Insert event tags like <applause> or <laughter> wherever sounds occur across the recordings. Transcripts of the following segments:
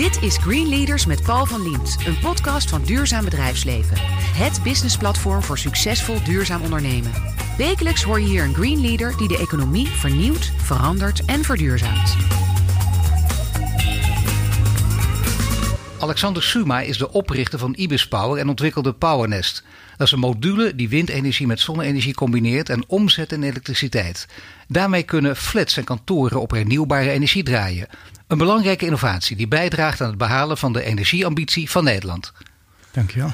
Dit is Green Leaders met Paul van Liemt, een podcast van Duurzaam Bedrijfsleven. Het businessplatform voor succesvol duurzaam ondernemen. Wekelijks hoor je hier een Green Leader die de economie vernieuwt, verandert en verduurzaamt. Alexander Suma is de oprichter van Ibis Power en ontwikkelde PowerNest. Dat is een module die windenergie met zonne-energie combineert en omzet in elektriciteit. Daarmee kunnen flats en kantoren op hernieuwbare energie draaien. Een belangrijke innovatie die bijdraagt aan het behalen van de energieambitie van Nederland. Dankjewel.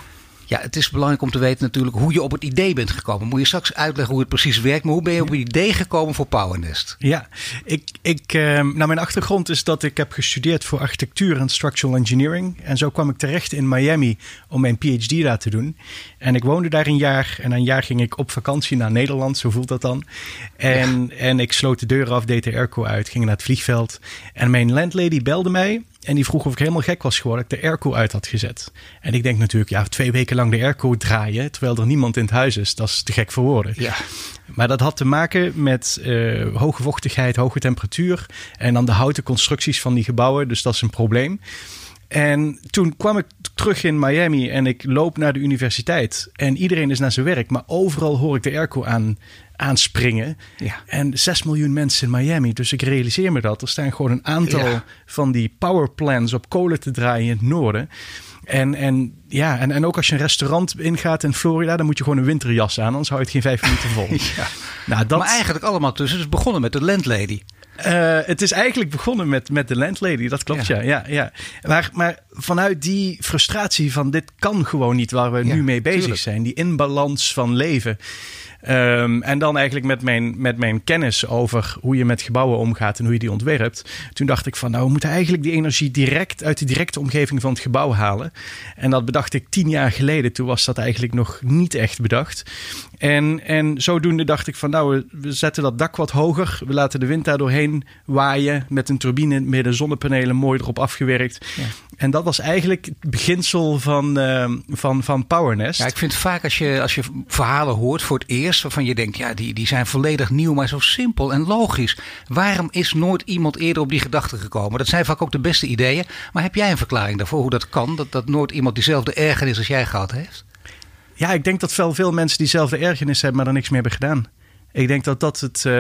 Ja, het is belangrijk om te weten natuurlijk hoe je op het idee bent gekomen. Moet je straks uitleggen hoe het precies werkt, maar hoe ben je op het idee gekomen voor PowerNest? Ja, ik, ik, uh, nou mijn achtergrond is dat ik heb gestudeerd voor architectuur en structural engineering. En zo kwam ik terecht in Miami om mijn PhD daar te doen. En ik woonde daar een jaar en een jaar ging ik op vakantie naar Nederland, zo voelt dat dan. En, en ik sloot de deuren af, deed de airco uit, ging naar het vliegveld. En mijn landlady belde mij en die vroeg of ik helemaal gek was geworden dat ik de airco uit had gezet. En ik denk natuurlijk, ja, twee weken lang de airco draaien terwijl er niemand in het huis is, dat is te gek voor woorden. Ja. Maar dat had te maken met uh, hoge vochtigheid, hoge temperatuur en dan de houten constructies van die gebouwen. Dus dat is een probleem. En toen kwam ik terug in Miami en ik loop naar de universiteit. En iedereen is naar zijn werk, maar overal hoor ik de airco aan, aanspringen. Ja. En 6 miljoen mensen in Miami. Dus ik realiseer me dat. Er staan gewoon een aantal Ja. van die power plants op kolen te draaien in het noorden. En, en, ja, en, en ook als je een restaurant ingaat in Florida, dan moet je gewoon een winterjas aan, anders hou je het geen vijf minuten vol. <laughs> Ja. Nou, dat, Maar eigenlijk allemaal tussen. Het is begonnen met de landlady. Eh, het is eigenlijk begonnen met, met de landlady, dat klopt Ja. ja. ja, ja. Maar, maar vanuit die frustratie van dit kan gewoon niet waar we Ja, nu mee bezig tuurlijk. zijn, die inbalans van leven. Ehm, en dan eigenlijk met mijn, met mijn kennis over hoe je met gebouwen omgaat en hoe je die ontwerpt. Toen dacht ik van nou, we moeten eigenlijk die energie direct uit de directe omgeving van het gebouw halen. En dat bedacht ik tien jaar geleden. Toen was dat eigenlijk nog niet echt bedacht. En, en zodoende dacht ik van nou, we- zetten dat dak wat hoger. We laten de wind daar doorheen waaien met een turbine met de zonnepanelen mooi erop afgewerkt. Ja. En dat was eigenlijk het beginsel van, ehm, van, van PowerNest. Ja, ik vind vaak als je, als je verhalen hoort voor het eerst, waarvan je denkt, ja, die, die zijn volledig nieuw, maar zo simpel en logisch. Waarom is nooit iemand eerder op die gedachte gekomen? Dat zijn vaak ook de beste ideeën. Maar heb jij een verklaring daarvoor hoe dat kan? Dat, dat nooit iemand diezelfde ergernis als jij gehad heeft? Ja, ik denk dat wel veel mensen diezelfde ergernis hebben, maar er niks meer hebben gedaan. Ik denk dat dat het, eh,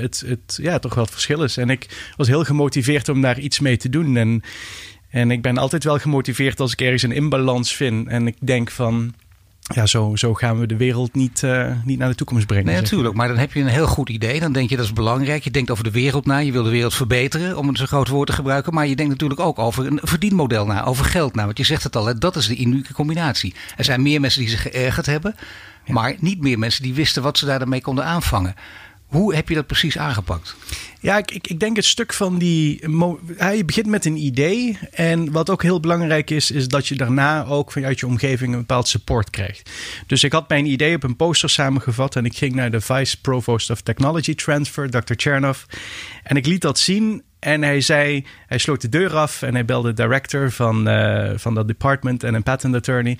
het, het ja, toch wel het verschil is. En ik was heel gemotiveerd om daar iets mee te doen. En, en ik ben altijd wel gemotiveerd als ik ergens een inbalans vind. En ik denk van, ja, zo, zo gaan we de wereld niet, eh, niet naar de toekomst brengen. Nee, natuurlijk. Maar dan heb je een heel goed idee. Dan denk je dat is belangrijk. Je denkt over de wereld na. Je wil de wereld verbeteren, om een zo groot woord te gebruiken. Maar je denkt natuurlijk ook over een verdienmodel na, over geld na. Want je zegt het al, hè, dat is de unieke combinatie. Er zijn meer mensen die zich geërgerd hebben, maar niet meer mensen die wisten wat ze daarmee konden aanvangen. Hoe heb je dat precies aangepakt? Ja, ik, ik, ik denk het stuk van die. je begint met een idee. En wat ook heel belangrijk is, is dat je daarna ook vanuit je omgeving een bepaald support krijgt. Dus ik had mijn idee op een poster samengevat. En ik ging naar de Vice Provost of Technology Transfer, Dr. Chernoff. En ik liet dat zien. En hij zei, hij sloot de deur af en hij belde de director van, eh, van dat department en een patent attorney.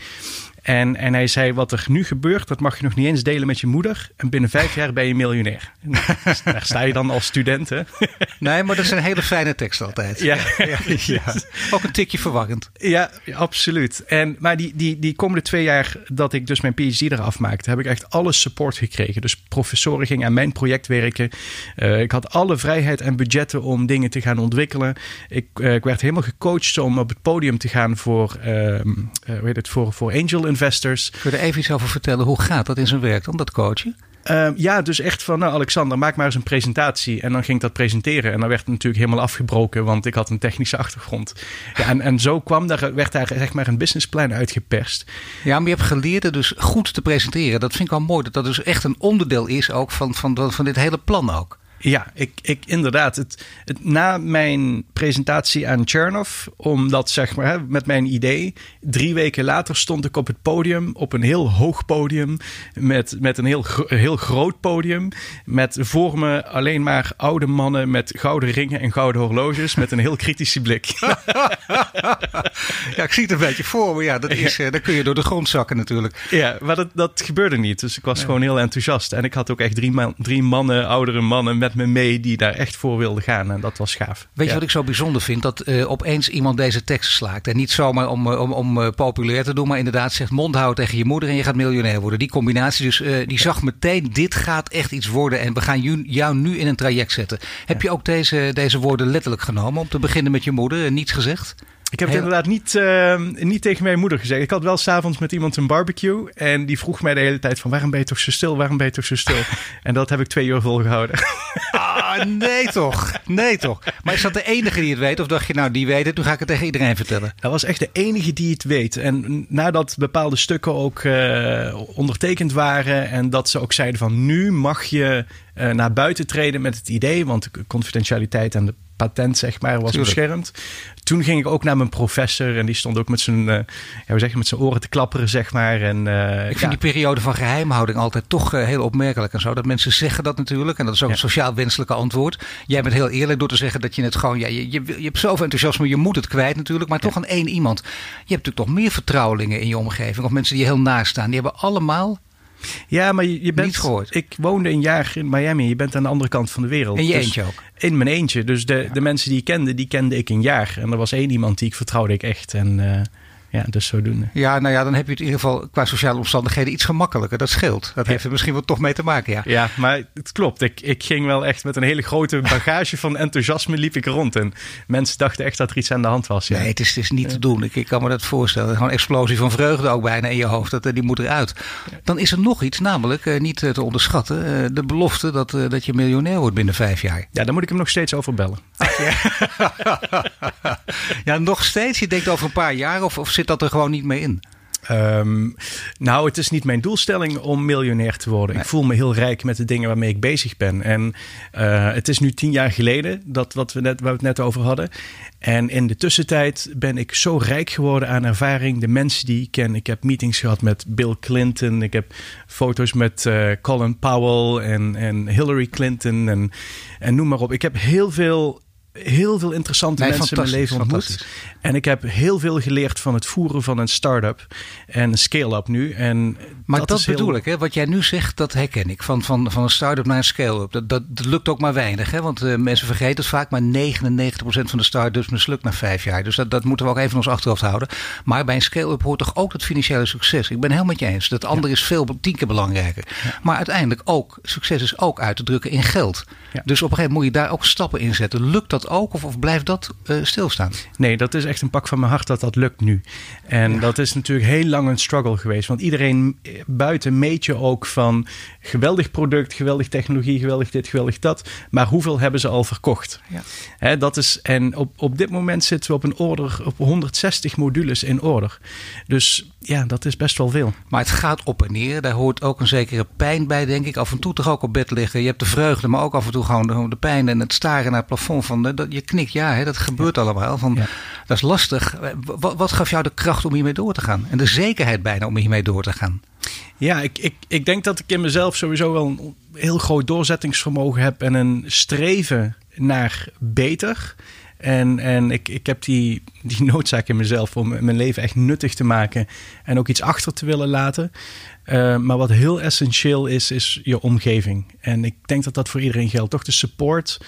En, en hij zei, wat er nu gebeurt, dat mag je nog niet eens delen met je moeder. En binnen vijf jaar ben je miljonair. <laughs> Daar sta je dan als student, hè? Nee, maar dat zijn hele fijne teksten altijd. Ja, ja. <laughs> Ook een tikje verwarrend. ja, absoluut. En, maar die, die, die komende twee jaar dat ik dus mijn PhD eraf maakte, heb ik echt alle support gekregen. Dus professoren gingen aan mijn project werken. Eh, ik had alle vrijheid en budgetten om dingen te gaan ontwikkelen. Ik, eh, ik werd helemaal gecoacht om op het podium te gaan voor, eh, hoe heet het, voor, voor angel investors. Kun je er even iets over vertellen? Hoe gaat dat in zijn werk dan, dat coachen? Ehm, ja, dus echt van, nou Alexander, maak maar eens een presentatie. En dan ging ik dat presenteren. En dan werd het natuurlijk helemaal afgebroken, want ik had een technische achtergrond. Ja, en, en zo kwam daar, werd daar zeg maar een businessplan uitgeperst. Ja, maar je hebt geleerd het dus goed te presenteren. Dat vind ik wel mooi. Dat dat dus echt een onderdeel is ook van, van, van dit hele plan ook. Ja, ik, ik inderdaad. Het, het, na mijn presentatie aan Chernoff, omdat zeg maar hè, met mijn idee, drie weken later stond ik op het podium, op een heel hoog podium, met, met een heel, heel groot podium, met voor me alleen maar oude mannen met gouden ringen en gouden horloges, met een heel kritische blik. <laughs> Ja, ik zie het een beetje voor me. Ja, dat is, eh, dan kun je door de grond zakken natuurlijk. Ja, maar dat, dat gebeurde niet. Dus ik was gewoon heel enthousiast. En ik had ook echt drie, man- drie mannen, oudere mannen met met me mee die daar echt voor wilde gaan. En dat was gaaf. Weet je Ja. wat ik zo bijzonder vind? Dat eh, opeens iemand deze tekst slaakt. En niet zomaar om, eh, om, om eh, populair te doen, maar inderdaad zegt mond houden tegen je moeder en je gaat miljonair worden. Die combinatie, dus die zag meteen, dit gaat echt iets worden en we gaan jou nu in een traject zetten. Heb je ook deze, deze woorden letterlijk genomen om te beginnen met je moeder en niets gezegd? Ik heb het Heel- inderdaad niet, eh, niet tegen mijn moeder gezegd. Ik had wel s'avonds met iemand een barbecue. En die vroeg mij de hele tijd van waarom ben je toch zo stil? Waarom ben je toch zo stil? <laughs> en dat heb ik twee uur volgehouden. Ah, nee toch. Nee toch. Maar is dat de enige die het weet? Of dacht je, nou die weet het, nu ga ik het tegen iedereen vertellen? Dat was echt de enige die het weet. En nadat bepaalde stukken ook eh, ondertekend waren. En dat ze ook zeiden van nu mag je naar buiten treden met het idee. Want de confidentialiteit en de patent zeg maar was Tuurlijk. beschermd. Toen ging ik ook naar mijn professor. En die stond ook met zijn, eh, ja, hoe zeg je, met zijn oren te klapperen zeg maar. En, eh, Ik vind ja. die periode van geheimhouding altijd toch eh, heel opmerkelijk en zo. Dat mensen zeggen dat natuurlijk. En dat is ook Ja. een sociaal wenselijke antwoord. Jij bent heel eerlijk door te zeggen dat je het gewoon... Ja, je, je, je hebt zoveel enthousiasme, je moet het kwijt natuurlijk. Maar toch aan één iemand. Je hebt natuurlijk toch meer vertrouwelingen in je omgeving. Of mensen die je heel naast staan. Die hebben allemaal... Ja, maar je, je bent. Niet gehoord. Ik woonde een jaar in Miami. Je bent aan de andere kant van de wereld. In je Dus- eentje ook. In mijn eentje. Dus de, de mensen die ik kende, die kende ik een jaar. En er was één iemand die ik vertrouwde ik echt. En eh, ja, dus zodoende. Ja, nou ja, dan heb je het in ieder geval qua sociale omstandigheden iets gemakkelijker. Dat scheelt. Dat heeft er misschien wel toch mee te maken, ja. Ja, maar het klopt. Ik, ik ging wel echt met een hele grote bagage van enthousiasme liep ik rond. En mensen dachten echt dat er iets aan de hand was. Ja. Nee, het is, het is niet te doen. Ik, ik kan me dat voorstellen. Gewoon een explosie van vreugde ook bijna in je hoofd. Dat, eh, die moet eruit. Dan is er nog iets, namelijk eh, niet eh, te onderschatten. de belofte dat, dat je miljonair wordt binnen vijf jaar. ja, daar moet ik hem nog steeds over bellen. <laughs> Ja, nog steeds? Je denkt over een paar jaar of, of zit dat er gewoon niet meer in? Ehm, nou, het is niet mijn doelstelling om miljonair te worden. Ik voel me heel rijk met de dingen waarmee ik bezig ben. En eh, het is nu tien jaar geleden dat wat we net, waar we het net over hadden. En in de tussentijd ben ik zo rijk geworden aan ervaring. De mensen die ik ken. Ik heb meetings gehad met Bill Clinton. Ik heb foto's met eh, Colin Powell en, en Hillary Clinton. En, en noem maar op. Ik heb heel veel. Heel veel interessante Nee, mensen in mijn leven ontmoet. En ik heb heel veel geleerd van het voeren van een start-up en een scale-up nu. En Maar dat, heel- bedoel ik, hè? wat jij nu zegt, dat herken ik. Van, van, van een start-up naar een scale-up. Dat, dat, dat lukt ook maar weinig. Hè? Want eh, mensen vergeten het vaak, maar 99% van de start-ups mislukt na vijf jaar. Dus dat, dat moeten we ook even in ons achterhoofd houden. Maar bij een scale-up hoort toch ook dat financiële succes. Ik ben helemaal met je eens. Dat andere is veel, tien keer belangrijker. Maar uiteindelijk ook, succes is ook uit te drukken in geld. Ja. Dus op een gegeven moment moet je daar ook stappen in zetten. Lukt dat ook of, of blijft dat eh, stilstaan? Nee, dat is echt een pak van mijn hart dat dat lukt nu. En dat is natuurlijk heel lang een struggle geweest. Want iedereen eh, buiten meet je ook van geweldig product, geweldig technologie, geweldig dit, geweldig dat. Maar hoeveel hebben ze al verkocht? Ja. Hè, dat is, en op, op dit moment zitten we op een order, op 160 modules in order. Dus ja, dat is best wel veel. Maar het gaat op en neer. Daar hoort ook een zekere pijn bij, denk ik. Af en toe toch ook op bed liggen. Je hebt de vreugde, maar ook af en toe gewoon de, de pijn en het staren naar het plafond. Van, eh, dat, je knikt, ja, hè, dat gebeurt allemaal. Van, Ja. Dat is lastig. Wat, wat gaf jou de kracht om hiermee door te gaan? En de zekerheid bijna om hiermee door te gaan? Ja, ik, ik, ik denk dat ik in mezelf sowieso wel een heel groot doorzettingsvermogen heb en een streven naar beter. En, en ik, ik heb die, die <laughs> noodzaak in mezelf om mijn leven echt nuttig te maken en ook iets achter te willen laten. Uh, maar wat heel essentieel is, is je omgeving. En ik denk dat dat voor iedereen geldt. Toch de support.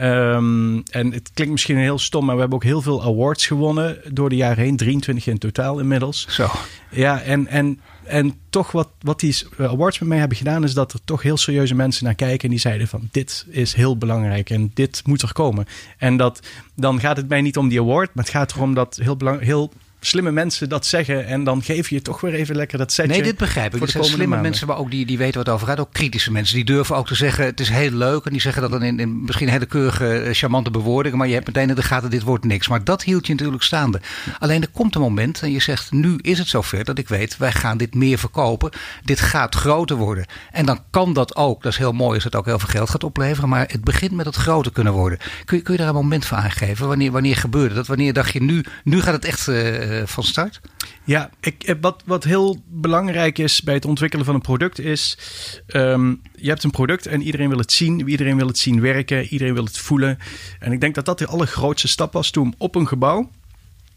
Um, en het klinkt misschien heel stom, maar we hebben ook heel veel awards gewonnen door de jaren heen. 23 in totaal inmiddels. Zo. Ja, en, en, en toch wat, wat die awards met mij hebben gedaan, is dat er toch heel serieuze mensen naar kijken. En die zeiden van dit is heel belangrijk en dit moet er komen. En dat, dan gaat het mij niet om die award, maar het gaat erom dat heel, belang, heel slimme mensen dat zeggen. En dan geef je toch weer even lekker dat setje. Nee, dit begrijp ik. Er zijn slimme maanden. mensen, maar ook die, die weten wat over gaat. Ook kritische mensen. Die durven ook te zeggen, het is heel leuk. En die zeggen dat dan in, in misschien hele keurige, eh, charmante bewoordingen. Maar je hebt meteen in de gaten, dit wordt niks. Maar dat hield je natuurlijk staande. Alleen er komt een moment en je zegt, nu is het zover dat ik weet, wij gaan dit meer verkopen. Dit gaat groter worden. En dan kan dat ook, dat is heel mooi als het ook heel veel geld gaat opleveren. Maar het begint met het groter kunnen worden. Kun je, kun je daar een moment voor aangeven? Wanneer, wanneer gebeurde dat? Wanneer dacht je, nu, nu gaat het echt uh, van start? Ja, ik, wat, wat heel belangrijk is bij het ontwikkelen van een product is... Um, je hebt een product en iedereen wil het zien. Iedereen wil het zien werken. Iedereen wil het voelen. En ik denk dat dat de allergrootste stap was toen op een gebouw...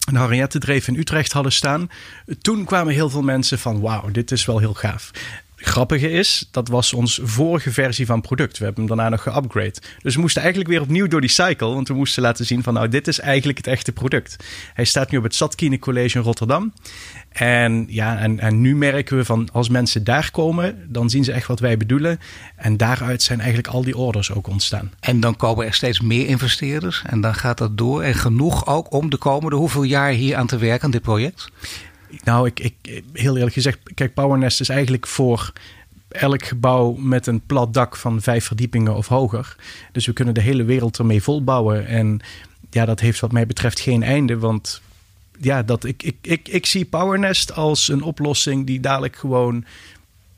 een Henriette Dreef in Utrecht hadden staan. Toen kwamen heel veel mensen van... wauw, dit is wel heel gaaf. Grappige is, dat was ons vorige versie van product. We hebben hem daarna nog geupgrade. Dus we moesten eigenlijk weer opnieuw door die cycle. Want we moesten laten zien van nou, dit is eigenlijk het echte product. Hij staat nu op het Zatkine College in Rotterdam. En ja, en, en nu merken we van als mensen daar komen, dan zien ze echt wat wij bedoelen. En daaruit zijn eigenlijk al die orders ook ontstaan. En dan komen er steeds meer investeerders en dan gaat dat door. En genoeg ook om de komende hoeveel jaar hier aan te werken aan dit project? Nou, ik, ik, heel eerlijk gezegd, kijk, PowerNest is eigenlijk voor elk gebouw met een plat dak van vijf verdiepingen of hoger. Dus we kunnen de hele wereld ermee volbouwen. En ja, dat heeft wat mij betreft geen einde, want ja, dat, ik, ik, ik, ik zie PowerNest als een oplossing die dadelijk gewoon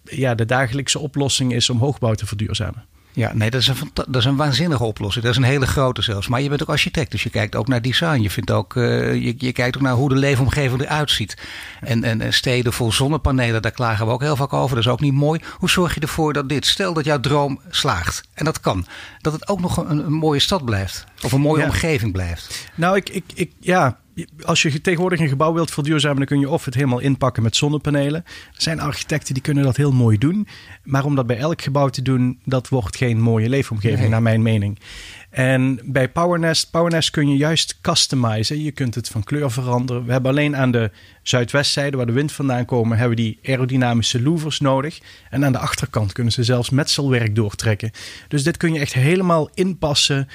ja, de dagelijkse oplossing is om hoogbouw te verduurzamen. Ja, nee, dat is, een, dat is een waanzinnige oplossing. Dat is een hele grote zelfs. Maar je bent ook architect, dus je kijkt ook naar design. Je, vindt ook, uh, je, je, kijkt ook naar hoe de leefomgeving eruit ziet. En, en steden vol zonnepanelen, daar klagen we ook heel vaak over. Dat is ook niet mooi. Hoe zorg je ervoor dat dit, stel dat jouw droom slaagt, en dat kan, dat het ook nog een mooie stad blijft? Of een mooie omgeving blijft? Nou, ik, ik, ik, ja, als je tegenwoordig een gebouw wilt verduurzamen, dan kun je of het helemaal inpakken met zonnepanelen. Er zijn architecten die kunnen dat heel mooi doen. Maar om dat bij elk gebouw te doen, dat wordt geen mooie leefomgeving, naar mijn mening. En bij PowerNest, PowerNest kun je juist customizen. Je kunt het van kleur veranderen. We hebben alleen aan de zuidwestzijde, waar de wind vandaan komt, hebben we die aerodynamische louvers nodig. En aan de achterkant kunnen ze zelfs metselwerk doortrekken. Dus dit kun je echt helemaal inpassen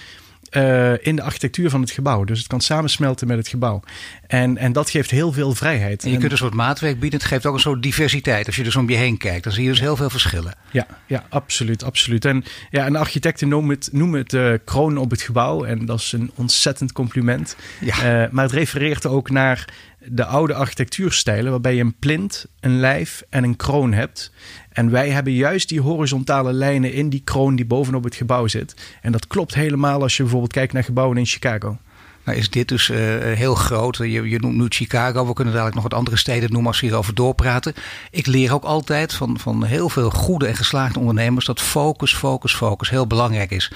uh, in de architectuur van het gebouw. Dus het kan samensmelten met het gebouw. En, en dat geeft heel veel vrijheid. En je kunt een soort maatwerk bieden. Het geeft ook een soort diversiteit. Als je dus om je heen kijkt, dan zie je dus heel veel verschillen. Ja, ja absoluut, absoluut. En, ja, en architecten noemen het, noemen het uh, kroon op het gebouw. En dat is een ontzettend compliment. Ja. Uh, maar het refereert ook naar de oude architectuurstijlen, waarbij je een plint, een lijf en een kroon hebt. En wij hebben juist die horizontale lijnen in die kroon die bovenop het gebouw zit. En dat klopt helemaal als je bijvoorbeeld kijkt naar gebouwen in Chicago. Nou is dit dus uh, heel groot. Je, je, noemt nu Chicago. We kunnen dadelijk nog wat andere steden noemen als we hierover doorpraten. Ik leer ook altijd van, van heel veel goede en geslaagde ondernemers dat focus, focus, focus heel belangrijk is.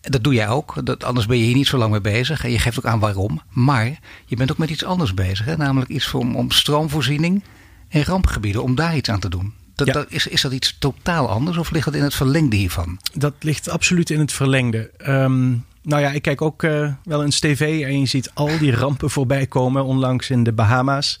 Dat doe jij ook. Dat, anders ben je hier niet zo lang mee bezig. En je geeft ook aan waarom. Maar je bent ook met iets anders bezig. Hè? Namelijk iets om, om stroomvoorziening in rampgebieden. Om daar iets aan te doen. Dat, dat, is, is dat iets totaal anders of ligt dat in het verlengde hiervan? Dat ligt absoluut in het verlengde. Um, nou ja, ik kijk ook uh, wel eens tv en je ziet al die rampen voorbij komen. Onlangs in de Bahama's.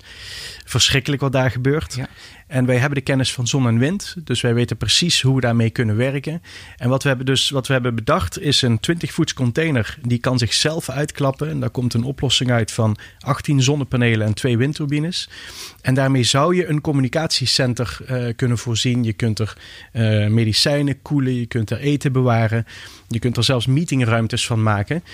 Verschrikkelijk wat daar gebeurt. Ja. En wij hebben de kennis van zon en wind. Dus wij weten precies hoe we daarmee kunnen werken. En wat we hebben, dus, wat we hebben bedacht is een 20 voets container. Die kan zichzelf uitklappen. En daar komt een oplossing uit van 18 zonnepanelen en twee windturbines. En daarmee zou je een communicatiecenter uh, kunnen voorzien. Je kunt er uh, medicijnen koelen. Je kunt er eten bewaren. Je kunt er zelfs meetingruimtes van maken.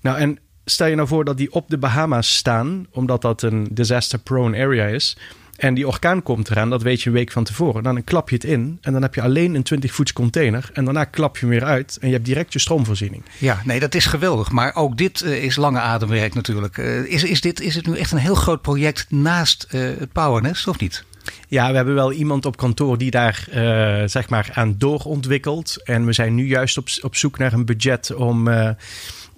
Nou, en stel je nou voor dat die op de Bahama's staan, omdat dat een disaster-prone area is. En die orkaan komt eraan, dat weet je een week van tevoren. Dan klap je het in en dan heb je alleen een 20 voets container. En daarna klap je hem weer uit en je hebt direct je stroomvoorziening. Ja, nee, dat is geweldig. Maar ook dit uh, is lange ademwerk natuurlijk. Uh, is, is, dit, is het nu echt een heel groot project naast uh, het Powernest of niet? Ja, we hebben wel iemand op kantoor die daar zeg maar aan doorontwikkelt. En we zijn nu juist op, op zoek naar een budget om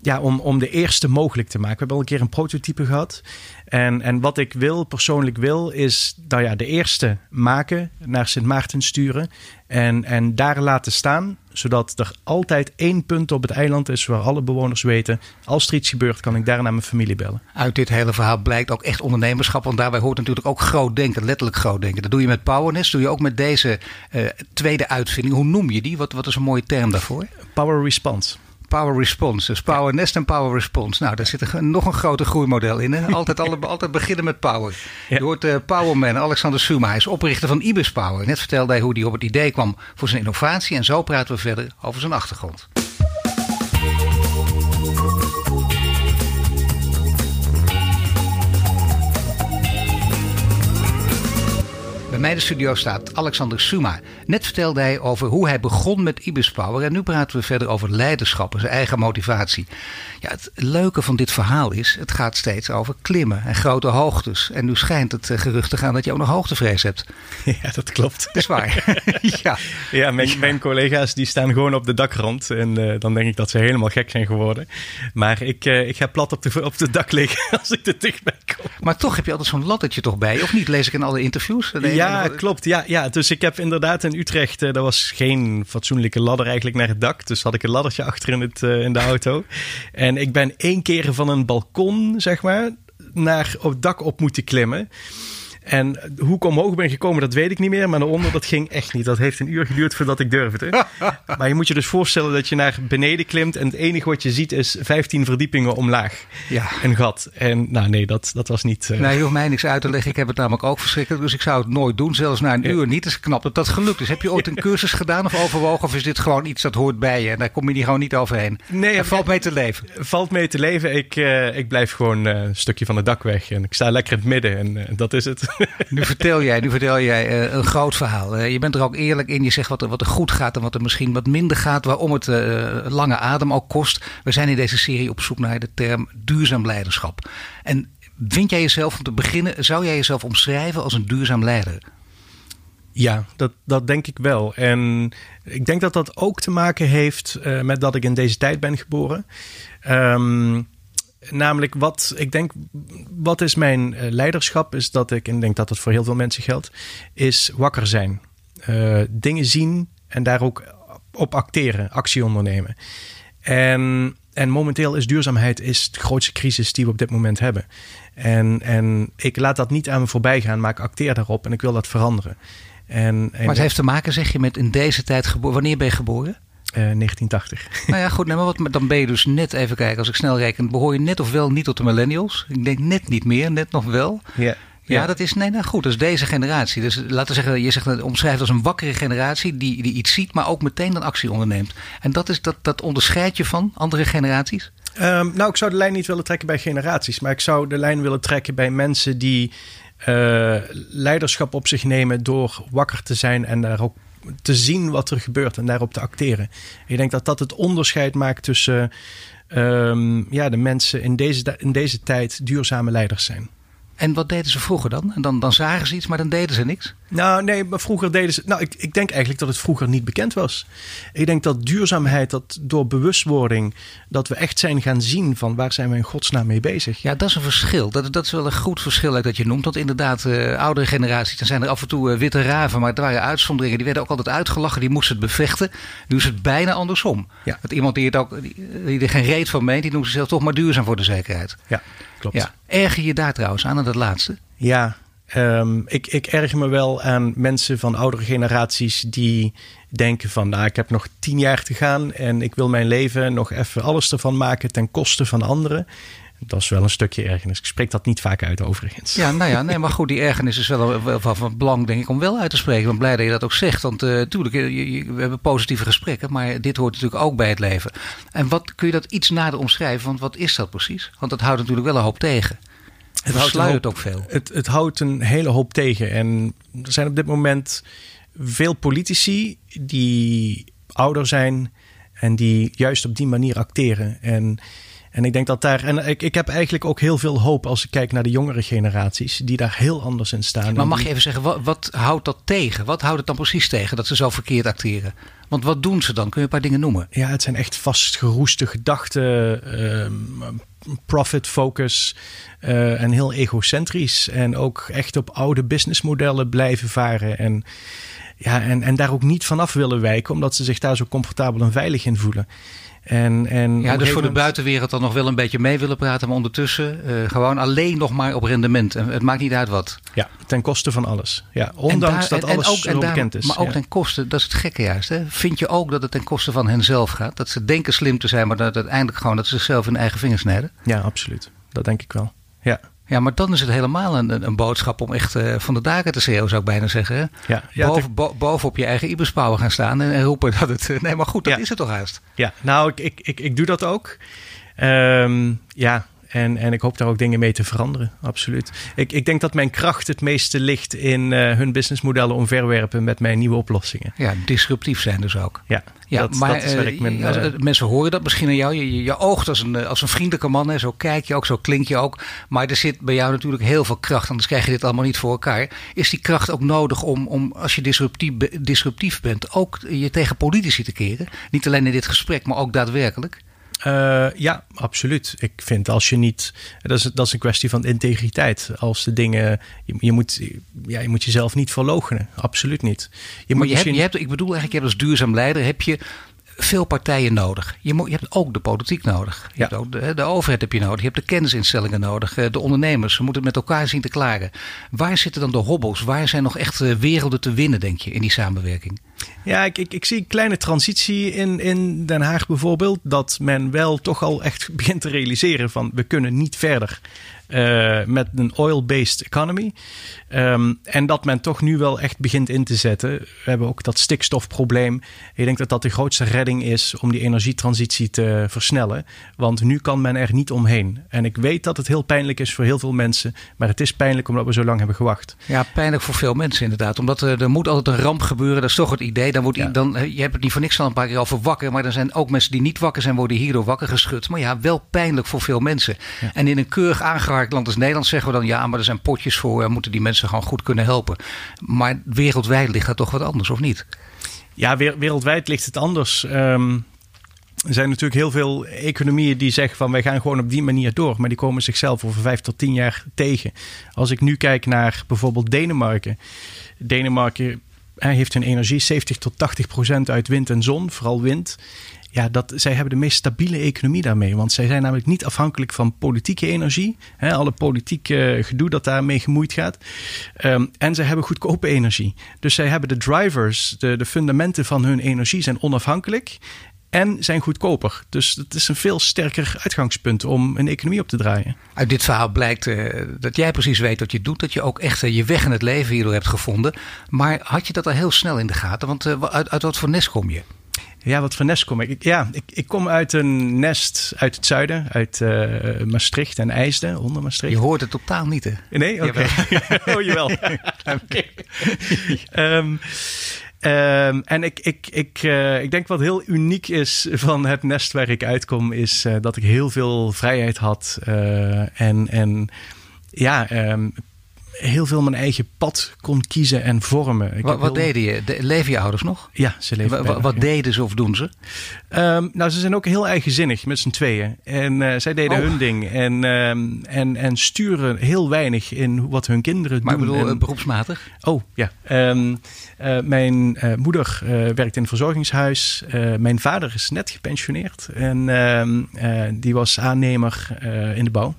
ja, om, om de eerste mogelijk te maken. We hebben al een keer een prototype gehad. En, en wat ik wil, persoonlijk wil, is nou ja, de eerste maken, naar Sint Maarten sturen en, en daar laten staan. Zodat er altijd één punt op het eiland is waar alle bewoners weten, als er iets gebeurt, kan ik daar naar mijn familie bellen. Uit dit hele verhaal blijkt ook echt ondernemerschap, want daarbij hoort natuurlijk ook groot denken, letterlijk groot denken. Dat doe je met Powerness, doe je ook met deze uh, tweede uitvinding. Hoe noem je die? Wat, wat is een mooie term daarvoor? Power Response. Power Response. Dus Power Nest en Power Response. Nou, daar zit nog een groter groeimodel in. Hè? Altijd, alle, <laughs> altijd beginnen met power. Je hoort uh, Powerman Alexander Suma. Hij is oprichter van Ibis Power. Net vertelde hij hoe hij op het idee kwam voor zijn innovatie. En zo praten we verder over zijn achtergrond. Mij in de studio staat Alexander Suma. Net vertelde hij over hoe hij begon met Ibis Power. En nu praten we verder over leiderschap en zijn eigen motivatie. Ja, het leuke van dit verhaal is, het gaat steeds over klimmen en grote hoogtes. En nu schijnt het eh, gerucht te gaan dat je ook nog hoogtevrees hebt. <laughs> Ja, dat klopt. Dat is waar. <laughs> ja, ja, mijn, mijn, collega's die staan gewoon op de dakrand. En uh, dan denk ik dat ze helemaal gek zijn geworden. Maar ik, uh, ik ga plat op de, op de dak liggen <laughs> als ik er dichtbij kom. Maar toch heb je altijd zo'n lattertje toch bij, of niet? Lees ik in alle interviews? Nee, ja, Ja, klopt. Ja, ja, dus ik heb inderdaad in Utrecht, uh, er was geen fatsoenlijke ladder eigenlijk naar het dak. Dus had ik een laddertje achter in, het, uh, in de auto. en ik ben één keer van een balkon, zeg maar, naar op het dak op moeten klimmen. En hoe ik omhoog ben gekomen, dat weet ik niet meer. Maar naar onder, dat ging echt niet. Dat heeft een uur geduurd voordat ik durfde. <laughs> maar je moet je dus voorstellen dat je naar beneden klimt. En het enige wat je ziet is 15 verdiepingen omlaag. Ja. Een gat. En nou nee, dat, dat was niet... Uh... Nee, je hoeft mij niks uit te leggen. Ik heb het namelijk ook verschrikkelijk. Dus ik zou het nooit doen. Zelfs na een uur niet. Is knap dat dat gelukt is. Heb je ooit een cursus gedaan of overwogen? Of is dit gewoon iets dat hoort bij je? En daar kom je niet gewoon niet overheen? Nee. Er valt mee te leven? Valt mee te leven. Ik, uh, ik blijf gewoon uh, een stukje van het dak weg. En ik sta lekker in het midden. En dat is het. Nu vertel jij, nu vertel jij uh, een groot verhaal. Je bent er ook eerlijk in. Je zegt wat er, wat er goed gaat en wat er misschien wat minder gaat. Waarom het uh, lange adem ook kost. We zijn in deze serie op zoek naar de term duurzaam leiderschap. En vind jij jezelf om te beginnen, zou jij jezelf omschrijven als een duurzaam leider? Ja, dat, dat denk ik wel. En ik denk dat dat ook te maken heeft met dat ik in deze tijd ben geboren. Um, Namelijk, wat ik denk, wat is mijn eh, leiderschap? Is dat ik, en ik denk dat het voor heel veel mensen geldt, is wakker zijn. Uh, dingen zien en daar ook op acteren, actie ondernemen. En, en momenteel is duurzaamheid is de grootste crisis die we op dit moment hebben. En, en ik laat dat niet aan me voorbij gaan, maar ik acteer daarop en ik wil dat veranderen. En, en maar het heeft te maken, zeg je, met in deze tijd geboren. Wanneer ben je geboren? 1980. Eh, <laughs> nou ja, goed. maar wat, dan ben je dus net, even kijken, als ik snel reken, behoor je net of wel niet tot de millennials? Ik denk net niet meer, net nog wel. Ja. Ja, dat is nee, nou goed. Dat is deze generatie. Dus laten we zeggen, je zegt omschrijft als een wakkere generatie die, die iets ziet, maar ook meteen een actie onderneemt. En dat, is, dat, dat onderscheid je van andere generaties? Um, nou, ik zou de lijn niet willen trekken bij generaties, maar ik zou de lijn willen trekken bij mensen die uh, leiderschap op zich nemen door wakker te zijn en daar ook te zien wat er gebeurt en daarop te acteren. Ik denk dat dat het onderscheid maakt tussen um, ja, de mensen in deze, in deze tijd duurzame leiders zijn. En wat deden ze vroeger dan? En dan, dan zagen ze iets, maar dan deden ze niks? Nou, nee, maar vroeger deden ze. Nou, ik, ik denk eigenlijk dat het vroeger niet bekend was. Ik denk dat duurzaamheid, dat door bewustwording, dat we echt zijn gaan zien van waar zijn we in godsnaam mee bezig. Ja, dat is een verschil. Dat, dat is wel een goed verschil dat je noemt. Want inderdaad, uh, oudere generaties, dan zijn er af en toe uh, witte raven, maar het waren uitzonderingen. Die werden ook altijd uitgelachen, die moesten het bevechten. Nu is het bijna andersom. Ja. Dat iemand die, het ook, die, er geen reet van meent, die noemt zichzelf toch maar duurzaam voor de zekerheid. Ja, klopt. Ja. Erger je daar trouwens aan, aan dat laatste? Ja, Um, ik, ik erger me wel aan mensen van oudere generaties die denken van, nou, ik heb nog tien jaar te gaan en ik wil mijn leven nog even alles ervan maken ten koste van anderen. Dat is wel een stukje ergernis. Ik spreek dat niet vaak uit overigens. Ja, nou ja, nee, maar goed, die ergernis is wel, wel van belang, denk ik, om wel uit te spreken. Ik ben blij dat je dat ook zegt. Want uh, we hebben positieve gesprekken, maar dit hoort natuurlijk ook bij het leven. En wat kun je dat iets nader omschrijven? Want wat is dat precies? Want dat houdt natuurlijk wel een hoop tegen. Het houdt ook veel. Het, het houdt een hele hoop tegen. En er zijn op dit moment veel politici die ouder zijn en die juist op die manier acteren. En, en ik denk dat daar. En ik, ik heb eigenlijk ook heel veel hoop als ik kijk naar de jongere generaties, die daar heel anders in staan. Maar mag je even zeggen, wat, wat houdt dat tegen? Wat houdt het dan precies tegen dat ze zo verkeerd acteren? Want wat doen ze dan? Kun je een paar dingen noemen? Ja, het zijn echt vastgeroeste gedachten, uh, profit focus uh, en heel egocentrisch. En ook echt op oude businessmodellen blijven varen. En, ja, en, en daar ook niet vanaf willen wijken, omdat ze zich daar zo comfortabel en veilig in voelen. En, en ja, dus voor de buitenwereld dan nog wel een beetje mee willen praten, maar ondertussen uh, gewoon alleen nog maar op rendement. En het maakt niet uit wat. Ja, ten koste van alles. Ja, ondanks dat alles ook, zo bekend is. Maar ook ten koste, dat is het gekke juist. Hè? Vind je ook dat het ten koste van henzelf gaat? Dat ze denken slim te zijn, maar dat uiteindelijk gewoon dat ze zichzelf in eigen vingers snijden? Ja, absoluut. Dat denk ik wel. Ja. Ja, maar dan is het helemaal een, een boodschap om echt uh, van de daken te schreeuwen, zou ik bijna zeggen. Hè? Ja, ja, boven, bo, boven op je eigen ibis gaan staan en, en, roepen dat het... Eh, nee, maar goed, dat is het toch haast. Ja, nou, ik, ik, ik, ik doe dat ook. Um, ja, en, en ik hoop daar ook dingen mee te veranderen, absoluut. Ik, ik denk dat mijn kracht het meeste ligt in uh, hun businessmodellen omverwerpen met mijn nieuwe oplossingen. Ja, disruptief zijn dus ook. Ja, ja dat, maar dat is waar ik mijn, uh, mensen horen dat misschien aan jou. Je, je, je oogt als een, als een vriendelijke man, hè. zo kijk je ook, zo klink je ook. Maar er zit bij jou natuurlijk heel veel kracht, anders krijg je dit allemaal niet voor elkaar. Is die kracht ook nodig om, om als je disruptief, disruptief bent, ook je tegen politici te keren? Niet alleen in dit gesprek, maar ook daadwerkelijk? Uh, ja, absoluut. Ik vind als je niet. Dat is, dat is een kwestie van integriteit. Als de dingen. Je, je moet, ja, je moet jezelf niet verloochenen. Absoluut niet. Je maar je, hebt, je hebt, ik bedoel eigenlijk, je hebt als duurzaam leider. heb je veel partijen nodig. Je, moet, je hebt ook de politiek nodig. Je hebt ook de, de, overheid heb je nodig. Je hebt de kennisinstellingen nodig. Eh, de ondernemers. Ze moeten het met elkaar zien te klaren. Waar zitten dan de hobbels? Waar zijn nog echt eh, werelden te winnen, denk je, in die samenwerking? Ja, ik, ik, ik, zie een kleine transitie in, in Den Haag bijvoorbeeld. Dat men wel toch al echt <laughs> begint te realiseren van we kunnen niet verder uh, met een oil-based economy. Um, en dat men toch nu wel echt begint in te zetten. We hebben ook dat stikstofprobleem. Ik denk dat dat de grootste redding is om die energietransitie te versnellen. Want nu kan men er niet omheen. En ik weet dat het heel pijnlijk is voor heel veel mensen. Maar het is pijnlijk omdat we zo lang hebben gewacht. Ja, pijnlijk voor veel mensen inderdaad. Omdat er, er moet altijd een ramp gebeuren. Dat is toch het idee. Dan wordt, dan, je hebt het niet voor niks al een paar keer over wakker. Maar er zijn ook mensen die niet wakker zijn, worden hierdoor wakker geschud. Maar ja, wel pijnlijk voor veel mensen. En in een keurig aangehaakt land als Nederland zeggen we dan ja, maar er zijn potjes voor. We moeten die mensen gewoon goed kunnen helpen. Maar wereldwijd ligt dat toch wat anders, of niet? Ja, wereldwijd ligt het anders. Um, er zijn natuurlijk heel veel economieën die zeggen van wij gaan gewoon op die manier door. Maar die komen zichzelf over vijf tot tien jaar tegen. Als ik nu kijk naar bijvoorbeeld Denemarken. Denemarken heeft hun energie 70 tot 80 procent uit wind en zon, vooral wind. Ja, dat, zij hebben de meest stabiele economie daarmee. Want zij zijn namelijk niet afhankelijk van politieke energie. Hè, alle politieke gedoe dat daarmee gemoeid gaat. Um, en zij hebben goedkope energie. Dus zij hebben de drivers, de, de fundamenten van hun energie zijn onafhankelijk en zijn goedkoper. Dus het is een veel sterker uitgangspunt om een economie op te draaien. Uit dit verhaal blijkt uh, dat jij precies weet wat je doet. Dat je ook echt uh, je weg in het leven hierdoor hebt gevonden. Maar had je dat al heel snel in de gaten? Want uh, uit, uit wat voor nest kom je? Ja, wat voor nest kom ik? Ja, ik, ik kom uit een nest uit het zuiden, uit uh, Maastricht en IJsden, onder Maastricht. Je hoort het totaal niet, hè? Nee? Oké. Okay. <laughs> oh, jawel. <laughs> um, <laughs> Um, en ik, ik, ik, uh, ik denk wat heel uniek is van het nest waar ik uitkom, is uh, dat ik heel veel vrijheid had. Uh, en, en ja, um, heel veel mijn eigen pad kon kiezen en vormen. Ik wat, wat deden je? De, leven je ouders nog? Ja, ze leven Wat, deden ze of doen ze? Um, nou, ze zijn ook heel eigenzinnig met z'n tweeën. En uh, zij deden oh. hun ding. En, um, en, en sturen heel weinig in wat hun kinderen maar doen. Maar ik bedoel, en... beroepsmatig? Oh, ja. Um, uh, mijn uh, moeder werkt in een verzorgingshuis. mijn vader is net gepensioneerd. En die was aannemer in de bouw.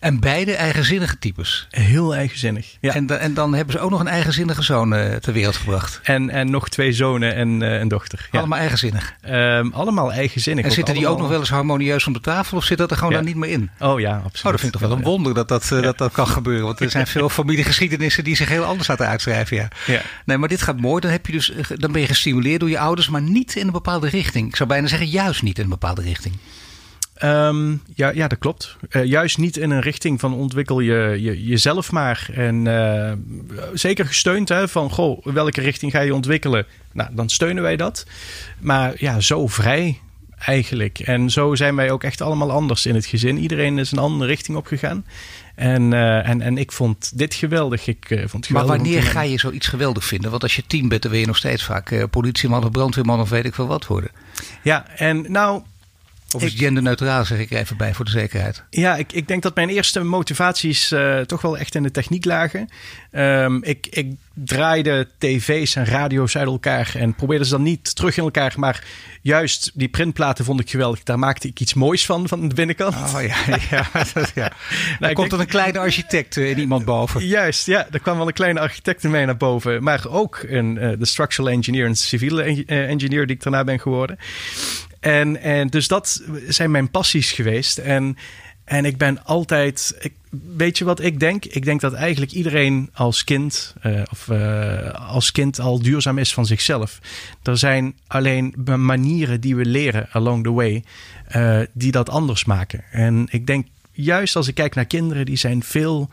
En beide eigenzinnige types. Heel eigenzinnig. Ja. En, en dan hebben ze ook nog een eigenzinnige zoon uh, ter wereld gebracht. En, en nog twee zonen en uh, een dochter. Ja. Allemaal eigenzinnig? Um, allemaal eigenzinnig. En zitten die allemaal... ook nog wel eens harmonieus om de tafel of zit dat er gewoon ja. daar niet meer in? Oh ja, absoluut. Oh, dat vind ik toch wel een wonder dat dat, uh, dat, dat kan gebeuren. Want er zijn veel <laughs> familiegeschiedenissen die zich heel anders laten uitschrijven. Ja. ja. Nee, maar dit gaat mooi. Dan, heb je dus, dan ben je gestimuleerd door je ouders, maar niet in een bepaalde richting. Ik zou bijna zeggen, juist niet in een bepaalde richting. Um, ja, ja, dat klopt. Uh, juist niet in een richting van ontwikkel je, je jezelf maar. En uh, zeker gesteund hè, van, goh, welke richting ga je ontwikkelen? Nou, dan steunen wij dat. Maar ja, zo vrij eigenlijk. En zo zijn wij ook echt allemaal anders in het gezin. Iedereen is een andere richting opgegaan. En, uh, en, en ik vond dit geweldig. Ik, uh, vond geweldig maar wanneer ga je zoiets geweldig vinden? Want als je tien bent, dan wil je nog steeds vaak uh, politieman of brandweerman of weet ik veel wat worden. Ja, en nou, of is genderneutraal, zeg ik even bij voor de zekerheid. Ja, ik, ik denk dat mijn eerste motivaties uh, toch wel echt in de techniek lagen. Um, ik, ik draaide tv's en radio's uit elkaar en probeerde ze dan niet terug in elkaar. Maar juist die printplaten vond ik geweldig. Daar maakte ik iets moois van, van de binnenkant. Oh ja, ja. ja. <laughs> nou, komt er een kleine architect in iemand boven. Juist, ja. Er kwam wel een kleine architect in mij naar boven. Maar ook een, uh, de structural engineer en civiele engineer die ik daarna ben geworden. En, en dus dat zijn mijn passies geweest. En, en ik ben altijd. Ik, weet je wat ik denk? Ik denk dat eigenlijk iedereen als kind, uh, of uh, als kind al duurzaam is van zichzelf. Er zijn alleen manieren die we leren along the way, uh, die dat anders maken. En ik denk juist als ik kijk naar kinderen, die zijn veel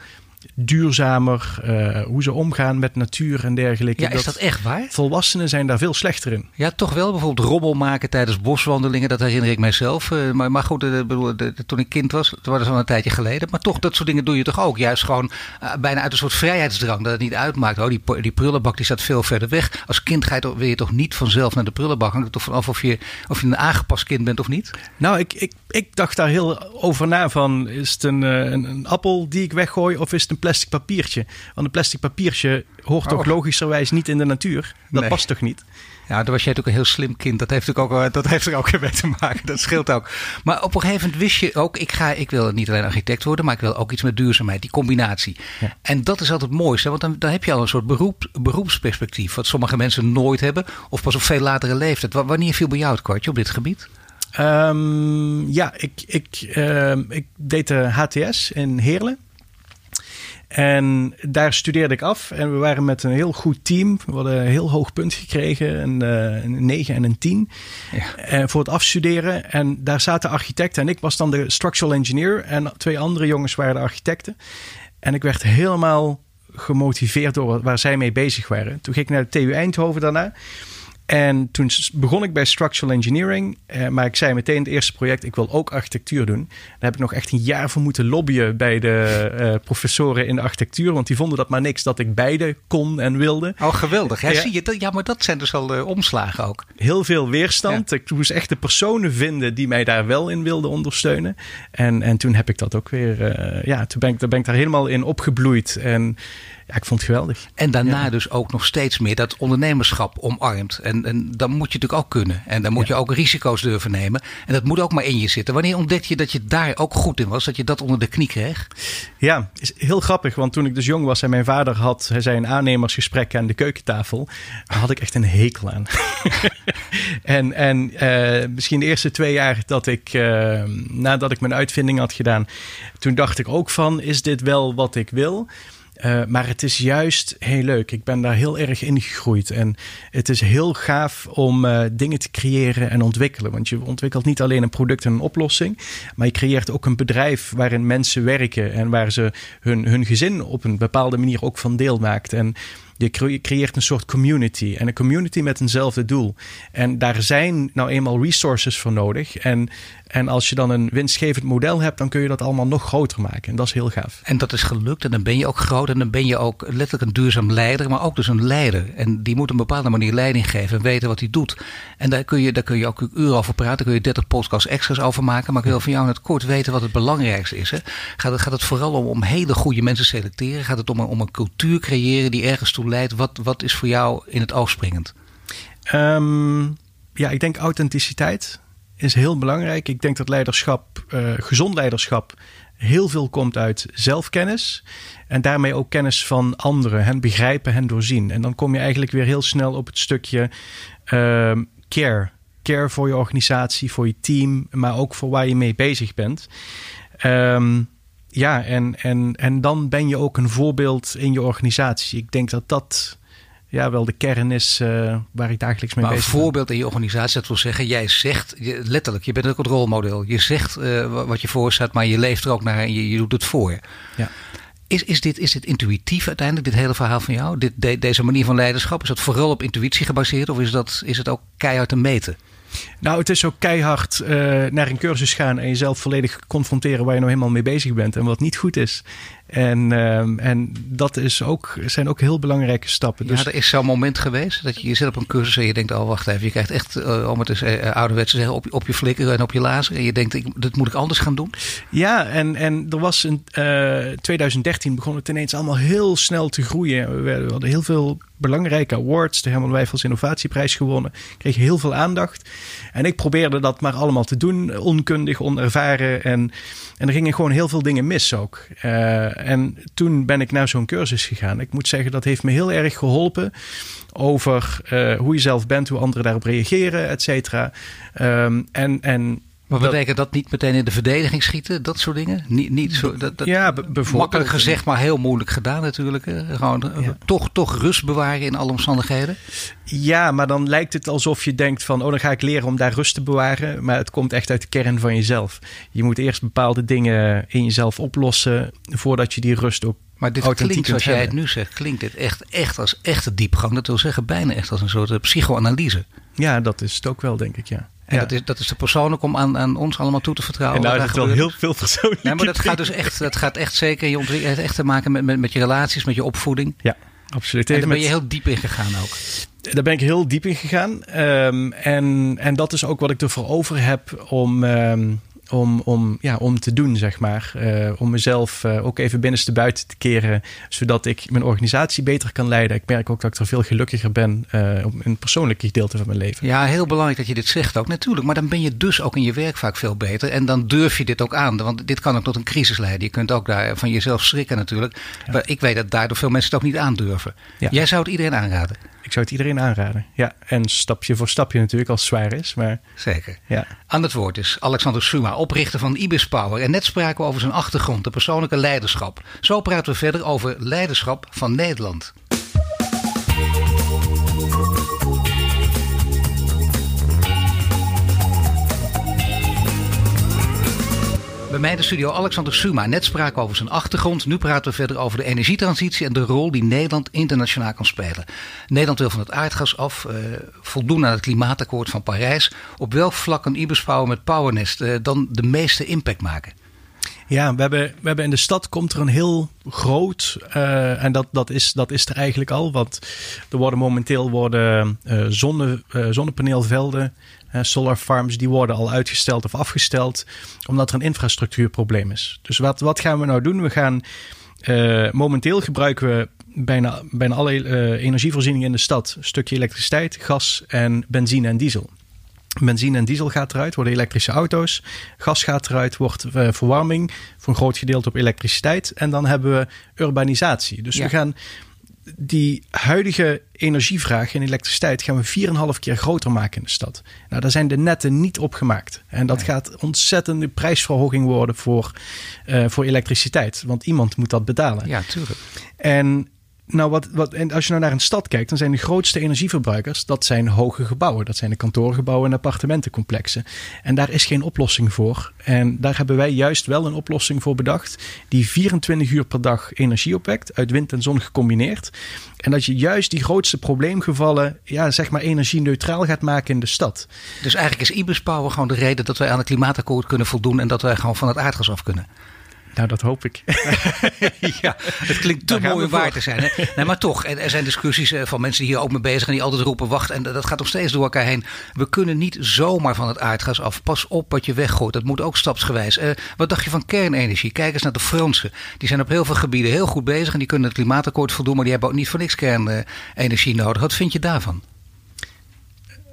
duurzamer, uh, hoe ze omgaan met natuur en dergelijke. Ja, is dat, echt waar? Volwassenen zijn daar veel slechter in. Ja, toch wel. Bijvoorbeeld rommel maken tijdens boswandelingen, dat herinner ik mijzelf. Uh, maar, maar goed, uh, bedoel, toen ik kind was, dat was al een tijdje geleden. Maar toch, dat soort dingen doe je toch ook? Juist gewoon bijna uit een soort vrijheidsdrang, dat het niet uitmaakt. Oh, die, die prullenbak die staat veel verder weg. Als kind ga je toch, wil je toch niet vanzelf naar de prullenbak? Hangt het toch vanaf of je, of je een aangepast kind bent of niet? Nou, ik, ik, ik dacht daar heel over na van, is het een, een, een appel die ik weggooi of is een plastic papiertje? Want een plastic papiertje hoort toch oh. logischerwijs niet in de natuur? Dat past toch niet? Ja, dan was jij natuurlijk een heel slim kind. Dat heeft, ook, eh, dat heeft er ook <laughs> mee te maken. Dat scheelt ook. Maar op een gegeven moment wist je ook, ik, ga, ik wil niet alleen architect worden, maar ik wil ook iets met duurzaamheid, die combinatie. Ja. En dat is altijd het mooiste, want dan, dan heb je al een soort beroep, beroepsperspectief, wat sommige mensen nooit hebben, of pas op veel latere leeftijd. Wanneer viel bij jou het kwartje op dit gebied? Um, ja, ik, ik, uh, ik deed de HTS in Heerlen. En daar studeerde ik af en we waren met een heel goed team. We hadden een heel hoog punt gekregen, een, uh, een 9 en een 10 ja. uh, voor het afstuderen. En daar zaten architecten en ik was dan de structural engineer en twee andere jongens waren de architecten. En ik werd helemaal gemotiveerd door waar zij mee bezig waren. Toen ging ik naar de TU Eindhoven daarna. En toen begon ik bij structural engineering. Eh, maar ik zei meteen het eerste project, ik wil ook architectuur doen. Daar heb ik nog echt een jaar voor moeten lobbyen bij de uh, professoren in de architectuur. Want die vonden dat maar niks dat ik beide kon en wilde. Oh, geweldig. Ja, Zie je, dat, ja maar dat zijn dus al uh, omslagen ook. Heel veel weerstand. Ik moest echt de personen vinden die mij daar wel in wilden ondersteunen. En, en toen heb ik dat ook weer, uh, ja, toen ben ik, ben ik daar helemaal in opgebloeid. En ja, ik vond het geweldig. En daarna dus ook nog steeds meer dat ondernemerschap omarmt. En, en dan moet je natuurlijk ook kunnen. En dan moet je ook risico's durven nemen. En dat moet ook maar in je zitten. Wanneer ontdekte je dat je daar ook goed in was? Dat je dat onder de knie kreeg? Ja, is heel grappig. Want toen ik dus jong was en mijn vader had hij zei een aannemersgesprek aan de keukentafel. Daar had ik echt een hekel aan. <laughs> en en uh, misschien de eerste twee jaar dat ik, uh, nadat ik mijn uitvinding had gedaan. Toen dacht ik ook van, is dit wel wat ik wil? Uh, maar het is juist heel leuk. Ik ben daar heel erg in gegroeid. En het is heel gaaf om uh, dingen te creëren en ontwikkelen. Want je ontwikkelt niet alleen een product en een oplossing. Maar je creëert ook een bedrijf waarin mensen werken. En waar ze hun, hun gezin op een bepaalde manier ook van deel maakt. En je creëert een soort community. En een community met eenzelfde doel. En daar zijn nou eenmaal resources voor nodig. En, en als je dan een winstgevend model hebt, dan kun je dat allemaal nog groter maken. En dat is heel gaaf. En dat is gelukt. En dan ben je ook groot. En dan ben je ook letterlijk een duurzaam leider. Maar ook dus een leider. En die moet op een bepaalde manier leiding geven. En weten wat hij doet. En daar kun je, daar kun je ook uren over praten. Daar kun je 30 podcasts extra's over maken. Maar ik wil van jou in het kort weten wat het belangrijkste is. Hè? Gaat, het, gaat het vooral om, om hele goede mensen selecteren? Gaat het om, om een cultuur creëren die ergens toe Wat, wat is voor jou in het oog springend? Um, ja, ik denk authenticiteit is heel belangrijk. Ik denk dat leiderschap, uh, gezond leiderschap, heel veel komt uit zelfkennis. En daarmee ook kennis van anderen, hen begrijpen, hen doorzien. En dan kom je eigenlijk weer heel snel op het stukje uh, care. Care voor je organisatie, voor je team, maar ook voor waar je mee bezig bent. Um, ja, en, en, en dan ben je ook een voorbeeld in je organisatie. Ik denk dat dat ja, wel de kern is uh, waar ik dagelijks mee maar bezig ben. Een voorbeeld in je organisatie, dat wil zeggen, jij zegt letterlijk, je bent ook het rolmodel. Je zegt uh, wat je voorstaat, maar je leeft er ook naar en je, je doet het voor. Ja. Is, is, dit, is dit intuïtief uiteindelijk, dit hele verhaal van jou? Dit, de, deze manier van leiderschap, is dat vooral op intuïtie gebaseerd of is, dat, is het ook keihard te meten? Nou, het is ook keihard uh, naar een cursus gaan en jezelf volledig confronteren waar je nou helemaal mee bezig bent en wat niet goed is. En, uh, en dat is ook, zijn ook heel belangrijke stappen. Dus... Ja, er is zo'n moment geweest dat je, je zit op een cursus en je denkt, oh wacht even, je krijgt echt, uh, om het eens uh, ouderwets te zeggen, op, op je flikker en op je lazer. En je denkt, ik, dat moet ik anders gaan doen. Ja, en, en er was in 2013 begon het ineens allemaal heel snel te groeien. We hadden heel veel belangrijke awards. De Herman Wijfels Innovatieprijs gewonnen. Kreeg heel veel aandacht. En ik probeerde dat maar allemaal te doen. Onkundig, onervaren. En, en er gingen gewoon heel veel dingen mis ook. Uh, en toen ben ik naar zo'n cursus gegaan. Ik moet zeggen, dat heeft me heel erg geholpen. Over uh, hoe je zelf bent, hoe anderen daarop reageren, et cetera. Um, en, en Maar betekent dat niet meteen in de verdediging schieten? Dat soort dingen? Niet, niet zo, dat, dat, ja, bijvoorbeeld. Makkelijk gezegd, maar heel moeilijk gedaan natuurlijk. Gewoon toch, toch rust bewaren in alle omstandigheden. Ja, maar dan lijkt het alsof je denkt van... oh, dan ga ik leren om daar rust te bewaren. Maar het komt echt uit de kern van jezelf. Je moet eerst bepaalde dingen in jezelf oplossen... voordat je die rust ook maar dit klinkt, zoals jij het nu zegt, klinkt dit echt, echt als echte diepgang. Dat wil zeggen, bijna echt als een soort eh, psychoanalyse. Ja, dat is het ook wel, denk ik, ja. En dat, is, dat is te persoonlijk om aan, aan ons allemaal toe te vertrouwen. En nou, dat is wel heel veel persoonlijk. Nee, maar dat gaat dus echt, dat gaat echt zeker je ontwikkeling echt te maken met, met, met je relaties, met je opvoeding. Ja, absoluut. En daar ben je heel diep in gegaan ook. Daar ben ik heel diep in gegaan. Um, en, en dat is ook wat ik ervoor over heb om, um, om, om, ja, om te doen, zeg maar. Uh, om mezelf uh, ook even binnenste buiten te keren, zodat ik mijn organisatie beter kan leiden. Ik merk ook dat ik er veel gelukkiger ben uh, op een persoonlijk gedeelte van mijn leven. Ja, heel belangrijk dat je dit zegt ook, natuurlijk. Maar dan ben je dus ook in je werk vaak veel beter. En dan durf je dit ook aan, want dit kan ook tot een crisis leiden. Je kunt ook daar van jezelf schrikken natuurlijk. Ja. Maar ik weet dat daardoor veel mensen het ook niet aandurven. Ja. Jij zou het iedereen aanraden? Ik zou het iedereen aanraden. Ja, en stapje voor stapje natuurlijk als het zwaar is. Maar, Zeker. Ja. Aan het woord is Alexander Suma, oprichter van Ibis Power. En net spraken we over zijn achtergrond, de persoonlijke leiderschap. Zo praten we verder over leiderschap van Nederland. Bij mij in de studio Alexander Suma. Net spraken over zijn achtergrond. Nu praten we verder over de energietransitie en de rol die Nederland internationaal kan spelen. Nederland wil van het aardgas af, uh, voldoen aan het klimaatakkoord van Parijs. Op welk vlak kan Ibis Power met Powernest uh, dan de meeste impact maken? Ja, we hebben, we hebben in de stad komt er een heel groot, uh, en dat, dat, is, dat is er eigenlijk al. Want er worden momenteel worden, zonne, zonnepaneelvelden, solar farms, die worden al uitgesteld of afgesteld. Omdat er een infrastructuurprobleem is. Dus wat, wat gaan we nou doen? We gaan momenteel gebruiken we bijna, bijna alle energievoorzieningen in de stad. Een stukje elektriciteit, gas en benzine en diesel. Benzine en diesel gaat eruit, worden elektrische auto's. Gas gaat eruit, wordt uh, verwarming voor een groot gedeelte op elektriciteit. En dan hebben we urbanisatie. Dus ja. we gaan die huidige energievraag in elektriciteit gaan we 4,5 keer groter maken in de stad. Nou, daar zijn de netten niet op gemaakt. En dat nee. gaat ontzettende prijsverhoging worden voor, uh, voor elektriciteit. Want iemand moet dat betalen. Ja, tuurlijk. En nou, wat, wat, en als je nou naar een stad kijkt, dan zijn de grootste energieverbruikers, dat zijn hoge gebouwen. Dat zijn de kantoorgebouwen en appartementencomplexen. En daar is geen oplossing voor. En daar hebben wij juist wel een oplossing voor bedacht, die 24 uur per dag energie opwekt, uit wind en zon gecombineerd. En dat je juist die grootste probleemgevallen, ja, zeg maar energie-neutraal gaat maken in de stad. Dus eigenlijk is Ibis Power gewoon de reden dat wij aan het klimaatakkoord kunnen voldoen en dat wij gewoon van het aardgas af kunnen. Nou, dat hoop ik. <laughs> ja, het klinkt te mooi om waar te zijn. Hè? Nee, maar toch, er zijn discussies van mensen die hier ook mee bezig zijn, die altijd roepen: wacht, en dat gaat nog steeds door elkaar heen. We kunnen niet zomaar van het aardgas af. Pas op wat je weggooit. Dat moet ook stapsgewijs. Uh, wat dacht je van kernenergie? Kijk eens naar de Fransen. Die zijn op heel veel gebieden heel goed bezig en die kunnen het klimaatakkoord voldoen, maar die hebben ook niet voor niks kernenergie nodig. Wat vind je daarvan?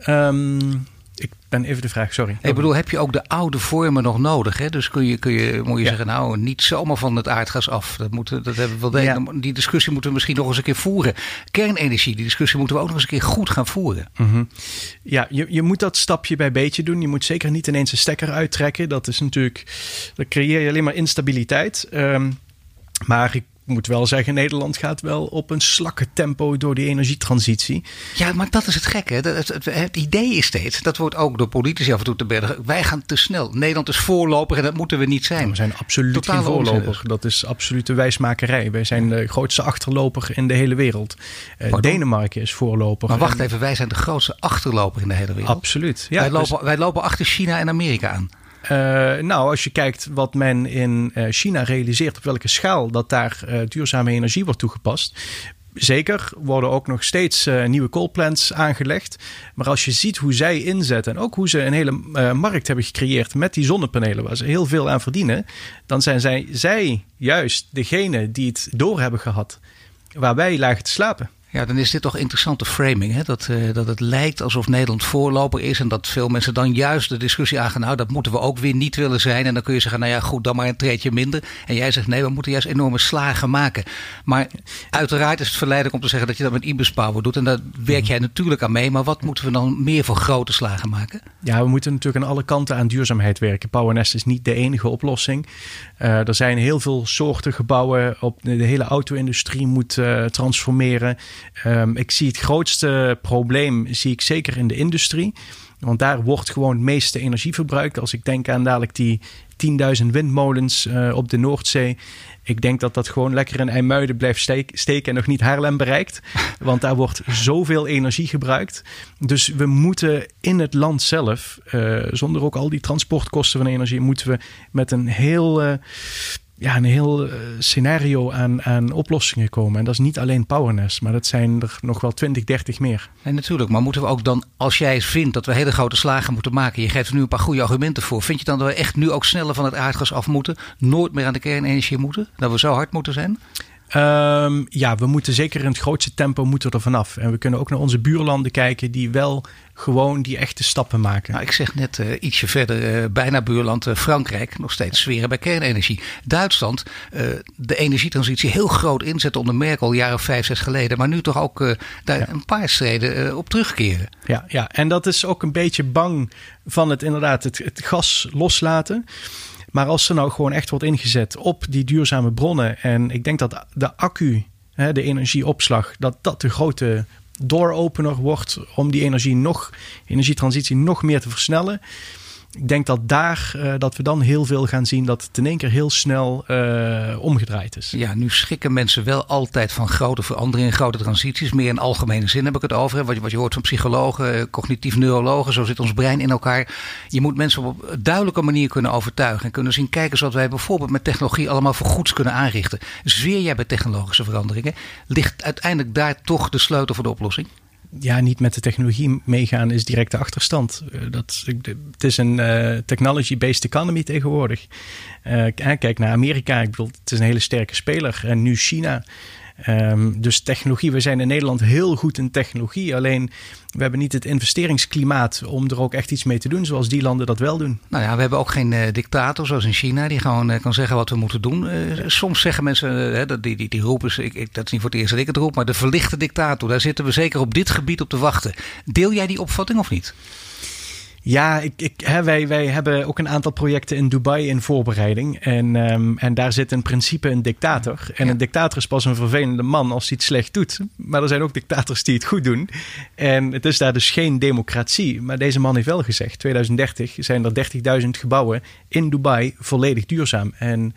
Um, ik ben even de vraag, sorry. Ik bedoel, heb je ook de oude vormen nog nodig? Hè? Dus kun je, kun je, moet je ja. zeggen, nou, niet zomaar van het aardgas af. Dat, moeten, dat hebben we wel ja. Die discussie moeten we misschien nog eens een keer voeren. Kernenergie, die discussie moeten we ook nog eens een keer goed gaan voeren. Mm -hmm. Ja, je, je moet dat stapje bij beetje doen. Je moet zeker niet ineens een stekker uittrekken. Dat is natuurlijk, dan creëer je alleen maar instabiliteit. Um, maar ik moet wel zeggen, Nederland gaat wel op een slakke tempo door die energietransitie. Ja, maar dat is het gekke. Het, het, het, idee is steeds, dat wordt ook door politici af en toe te bergen. Wij gaan te snel. Nederland is voorloper en dat moeten we niet zijn. We zijn absoluut geen voorloper. Onzin. Dat is absolute wijsmakerij. Wij zijn de grootste achterloper in de hele wereld. Uh, Denemarken is voorloper. Maar wacht even, wij zijn de grootste achterloper in de hele wereld. Absoluut. Ja, wij, lopen, dus... wij lopen achter China en Amerika aan. Uh, nou, als je kijkt wat men in uh, China realiseert, op welke schaal dat daar uh, duurzame energie wordt toegepast. Zeker worden ook nog steeds nieuwe coalplants aangelegd. Maar als je ziet hoe zij inzetten en ook hoe ze een hele markt hebben gecreëerd met die zonnepanelen, waar ze heel veel aan verdienen, dan zijn zij, zij juist degene die het door hebben gehad waar wij lagen te slapen. Ja, dan is dit toch interessante framing. Hè? Dat, uh, dat het lijkt alsof Nederland voorloper is. En dat veel mensen dan juist de discussie aangaan. Nou, dat moeten we ook weer niet willen zijn. En dan kun je zeggen, nou ja, goed, dan maar een treetje minder. En jij zegt, nee, we moeten juist enorme slagen maken. Maar uiteraard is het verleidelijk om te zeggen dat je dat met Ibis Power doet. En daar werk jij natuurlijk aan mee. Maar wat moeten we dan meer voor grote slagen maken? Ja, we moeten natuurlijk aan alle kanten aan duurzaamheid werken. PowerNest is niet de enige oplossing. Uh, er zijn heel veel soorten gebouwen. Op de, hele auto-industrie moet uh, transformeren. Um, ik zie het grootste probleem, zie ik zeker in de industrie. Want daar wordt gewoon het meeste energie verbruikt. Als ik denk aan dadelijk die 10.000 windmolens uh, op de Noordzee. Ik denk dat dat gewoon lekker in IJmuiden blijft steken en nog niet Haarlem bereikt. <laughs> Want daar wordt zoveel energie gebruikt. Dus we moeten in het land zelf, uh, zonder ook al die transportkosten van energie, moeten we met een heel... Uh, ja, een heel scenario aan, aan oplossingen komen. En dat is niet alleen PowerNest, maar dat zijn er nog wel 20, 30 meer. En natuurlijk, maar moeten we ook dan, als jij vindt dat we hele grote slagen moeten maken, je geeft er nu een paar goede argumenten voor, vind je dan dat we echt nu ook sneller van het aardgas af moeten, nooit meer aan de kernenergie moeten, dat we zo hard moeten zijn? Um, ja, we moeten zeker in het grootste tempo moeten er vanaf. En we kunnen ook naar onze buurlanden kijken die wel gewoon die echte stappen maken. Nou, ik zeg net uh, ietsje verder, uh, bijna buurland uh, Frankrijk, nog steeds zweren bij kernenergie. Duitsland, de energietransitie heel groot inzetten onder Merkel, jaren vijf, zes geleden. Maar nu toch ook daar ja. een paar streden op terugkeren. Ja, ja, en dat is ook een beetje bang van het inderdaad het, het gas loslaten. Maar als er nou gewoon echt wordt ingezet op die duurzame bronnen. En ik denk dat de accu, de energieopslag, dat dat de grote dooropener wordt om die energie nog, energietransitie nog meer te versnellen ik denk dat daar uh, dat we dan heel veel gaan zien dat het in één keer heel snel uh, omgedraaid is. Ja, nu schikken mensen wel altijd van grote veranderingen, grote transities. Meer in algemene zin heb ik het over. Wat je, wat je hoort van psychologen, eh, cognitief neurologen, zo zit ons brein in elkaar. Je moet mensen op een duidelijke manier kunnen overtuigen en kunnen zien kijken zodat wij bijvoorbeeld met technologie allemaal voor goeds kunnen aanrichten. Zweer jij bij technologische veranderingen? Ligt uiteindelijk daar toch de sleutel voor de oplossing? Ja, niet met de technologie meegaan is direct de achterstand. Uh, dat, het is een uh, technology-based economy tegenwoordig. Uh, kijk naar Amerika, ik bedoel, het is een hele sterke speler. En nu China. Um, dus technologie, we zijn in Nederland heel goed in technologie. Alleen we hebben niet het investeringsklimaat om er ook echt iets mee te doen, zoals die landen dat wel doen. Nou ja, we hebben ook geen uh, dictator zoals in China, die gewoon uh, kan zeggen wat we moeten doen. Uh, soms zeggen mensen, dat die, die, die roepen, ik, ik, dat is niet voor het eerst dat ik het roep, maar de verlichte dictator, daar zitten we zeker op dit gebied op te wachten. Deel jij die opvatting of niet? Ja, ik, ik, hè, wij, wij hebben ook een aantal projecten in Dubai in voorbereiding. En, um, en daar zit in principe een dictator. En ja. een dictator is pas een vervelende man als hij het slecht doet. Maar er zijn ook dictators die het goed doen. En het is daar dus geen democratie. Maar deze man heeft wel gezegd: 2030 zijn er 30.000 gebouwen in Dubai volledig duurzaam. En,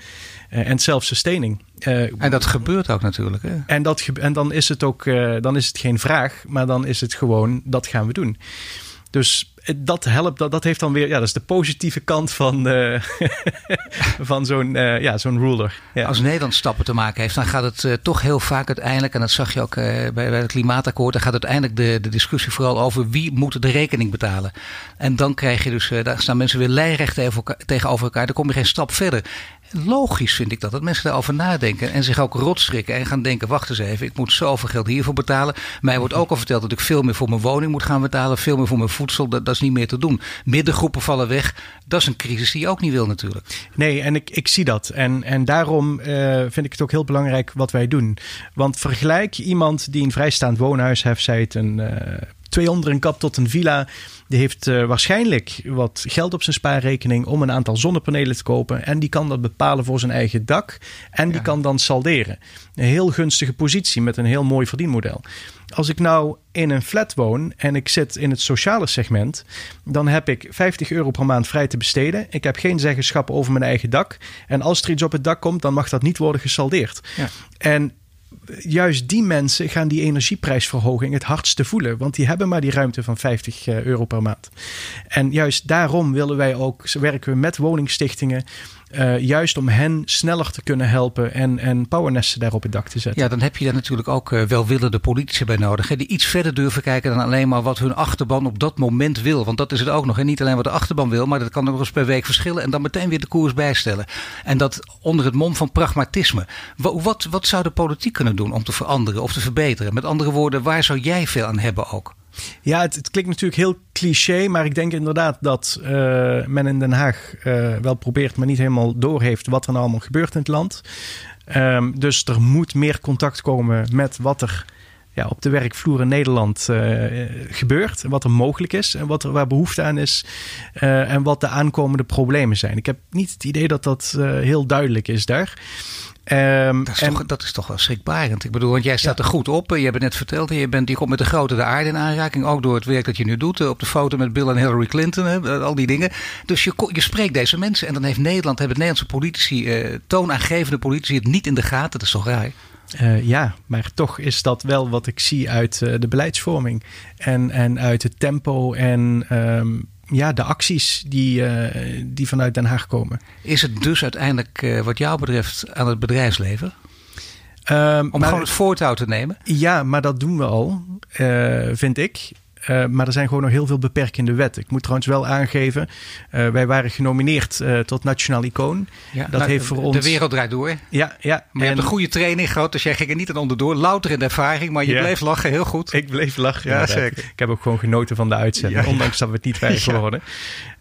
uh, en self-sustaining. Uh, en dat gebeurt ook natuurlijk. Hè? En, dat, en dan is het ook uh, dan is het geen vraag, maar dan is het gewoon dat gaan we doen. Dus dat helpt, dat, dat heeft dan weer, ja, dat is de positieve kant van, uh, <laughs> van zo'n uh, ja, zo'n ruler. Als Nederland stappen te maken heeft, dan gaat het toch heel vaak uiteindelijk, en dat zag je ook bij, bij het klimaatakkoord, dan gaat uiteindelijk de, de discussie vooral over wie moet de rekening betalen. En dan krijg je dus, daar staan mensen weer lijnrecht tegenover elkaar, dan kom je geen stap verder. Logisch vind ik dat, dat mensen daarover nadenken en zich ook rotstrikken en gaan denken, wacht eens even, ik moet zoveel geld hiervoor betalen. Mij wordt ook al verteld dat ik veel meer voor mijn woning moet gaan betalen, veel meer voor mijn voedsel, dat, dat is niet meer te doen. Middengroepen vallen weg, dat is een crisis die je ook niet wil natuurlijk. Nee, en ik, ik zie dat. En, en daarom uh, vind ik het ook heel belangrijk wat wij doen. Want vergelijk iemand die een vrijstaand woonhuis heeft, zij het een uh, twee onder een kap tot een villa die heeft uh, waarschijnlijk wat geld op zijn spaarrekening om een aantal zonnepanelen te kopen. En die kan dat bepalen voor zijn eigen dak. En die kan dan salderen. Een heel gunstige positie met een heel mooi verdienmodel. Als ik nou in een flat woon en ik zit in het sociale segment, dan heb ik 50 euro per maand vrij te besteden. Ik heb geen zeggenschap over mijn eigen dak. En als er iets op het dak komt, dan mag dat niet worden gesaldeerd. Ja. En juist die mensen gaan die energieprijsverhoging het hardste voelen. Want die hebben maar die ruimte van 50 euro per maand. En juist daarom willen wij ook, werken we met woningstichtingen Uh, juist om hen sneller te kunnen helpen en, en powernesten daar op het dak te zetten. Ja, dan heb je daar natuurlijk ook uh, welwillende politici bij nodig. Hè, die iets verder durven kijken dan alleen maar wat hun achterban op dat moment wil. Want dat is het ook nog. En niet alleen wat de achterban wil, maar dat kan nog eens per week verschillen. En dan meteen weer de koers bijstellen. En dat onder het mom van pragmatisme. Wat, wat zou de politiek kunnen doen om te veranderen of te verbeteren? Met andere woorden, waar zou jij veel aan hebben ook? Ja, het, klinkt natuurlijk heel cliché, maar ik denk inderdaad dat uh, men in Den Haag uh, wel probeert, maar niet helemaal doorheeft wat er nou allemaal gebeurt in het land. Um, dus er moet meer contact komen met wat er ja, op de werkvloer in Nederland uh, gebeurt. Wat er mogelijk is en wat er, waar behoefte aan is. en wat de aankomende problemen zijn. Ik heb niet het idee dat dat heel duidelijk is daar. Um, dat, is en, toch, dat is toch wel schrikbarend. Ik bedoel, want jij staat er goed op. Je hebt net verteld, je, bent, je komt met de grote de aarde in aanraking. Ook door het werk dat je nu doet. Eh, op de foto met Bill en Hillary Clinton. Hè, al die dingen. Dus je, je spreekt deze mensen. En dan heeft Nederland, hebben Nederlandse politici, eh, toonaangevende politici, het niet in de gaten. Dat is toch raar? Uh, ja, maar toch is dat wel wat ik zie uit uh, de beleidsvorming. En, en uit het tempo en um, ja, de acties die, uh, die vanuit Den Haag komen. Is het dus uiteindelijk, uh, wat jou betreft, aan het bedrijfsleven? Um, Om maar, gewoon het voortouw te nemen? Ja, maar dat doen we al, uh, vind ik. Uh, maar er zijn gewoon nog heel veel beperkende wetten. Ik moet trouwens wel aangeven, uh, wij waren genomineerd uh, tot Nationaal Icoon. Ja, dat nou, heeft voor ons... De wereld draait door. Ja, ja. Maar je hebt een goede training gehad, dus jij ging er niet aan onderdoor. Louter in de ervaring, maar je ja. bleef lachen, heel goed. Ik bleef lachen, ja, zeker. Ik heb ook gewoon genoten van de uitzending, ja, ondanks dat we het niet <laughs> waren geworden.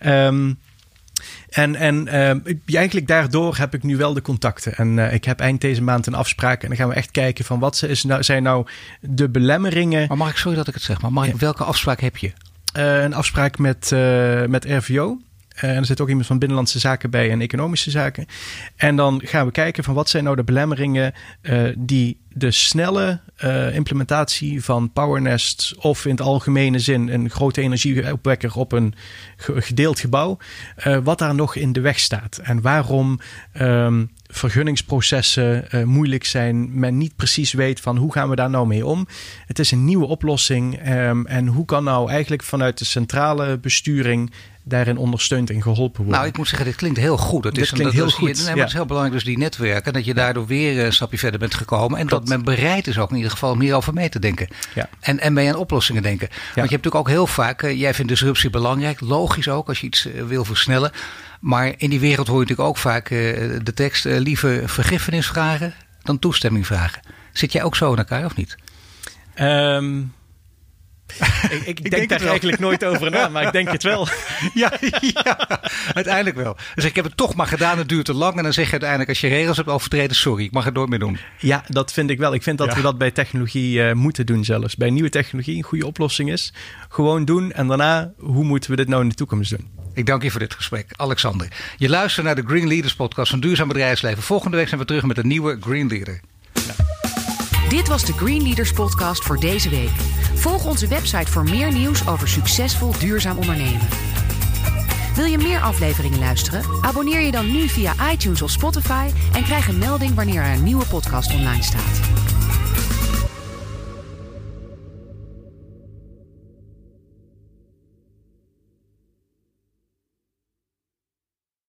Um, en, en uh, eigenlijk daardoor heb ik nu wel de contacten. En uh, ik heb eind deze maand een afspraak. En dan gaan we echt kijken van wat is nou, zijn nou de belemmeringen. Maar mag ik, sorry dat ik het zeg, maar mag ik, welke afspraak heb je? Uh, een afspraak met, met RVO. En er zit ook iemand van Binnenlandse Zaken bij en Economische Zaken. En dan gaan we kijken van wat zijn nou de belemmeringen die de snelle uh, implementatie van PowerNest of in het algemene zin een grote energieopwekker op een gedeeld gebouw, uh, wat daar nog in de weg staat en waarom um, vergunningsprocessen moeilijk zijn, men niet precies weet van hoe gaan we daar nou mee om. Het is een nieuwe oplossing um, en hoe kan nou eigenlijk vanuit de centrale besturing daarin ondersteund en geholpen worden. Nou, ik moet zeggen, dit klinkt heel goed. Het is, klinkt heel goed. nee, maar Het is heel belangrijk, dus die netwerken. Dat je daardoor weer een stapje verder bent gekomen. En Klopt. dat men bereid is ook in ieder geval om hierover mee te denken. Ja. En, en mee aan oplossingen denken. Want je hebt natuurlijk ook heel vaak, uh, jij vindt disruptie belangrijk. Logisch ook, als je iets uh, wil versnellen. Maar in die wereld hoor je natuurlijk ook vaak uh, de tekst... liever vergiffenis vragen dan toestemming vragen. Zit jij ook zo in elkaar of niet? Um, <laughs> ik, ik, denk, denk daar eigenlijk nooit over na, maar ik denk het wel. <laughs> ja, ja, uiteindelijk wel. Dus ik heb het toch maar gedaan, het duurt te lang. En dan zeg je uiteindelijk, als je regels hebt overtreden, sorry, ik mag het nooit meer doen. Ja, dat vind ik wel. Ik vind dat ja. we dat bij technologie uh, moeten doen zelfs. Bij nieuwe technologie een goede oplossing is. Gewoon doen en daarna, hoe moeten we dit nou in de toekomst doen? Ik dank je voor dit gesprek, Alexander. Je luistert naar de Green Leaders podcast van Duurzaam Bedrijfsleven. Volgende week zijn we terug met een nieuwe Green Leader. Ja. Dit was de Green Leaders podcast voor deze week. Volg onze website voor meer nieuws over succesvol duurzaam ondernemen. Wil je meer afleveringen luisteren? Abonneer je dan nu via iTunes of Spotify en krijg een melding wanneer er een nieuwe podcast online staat.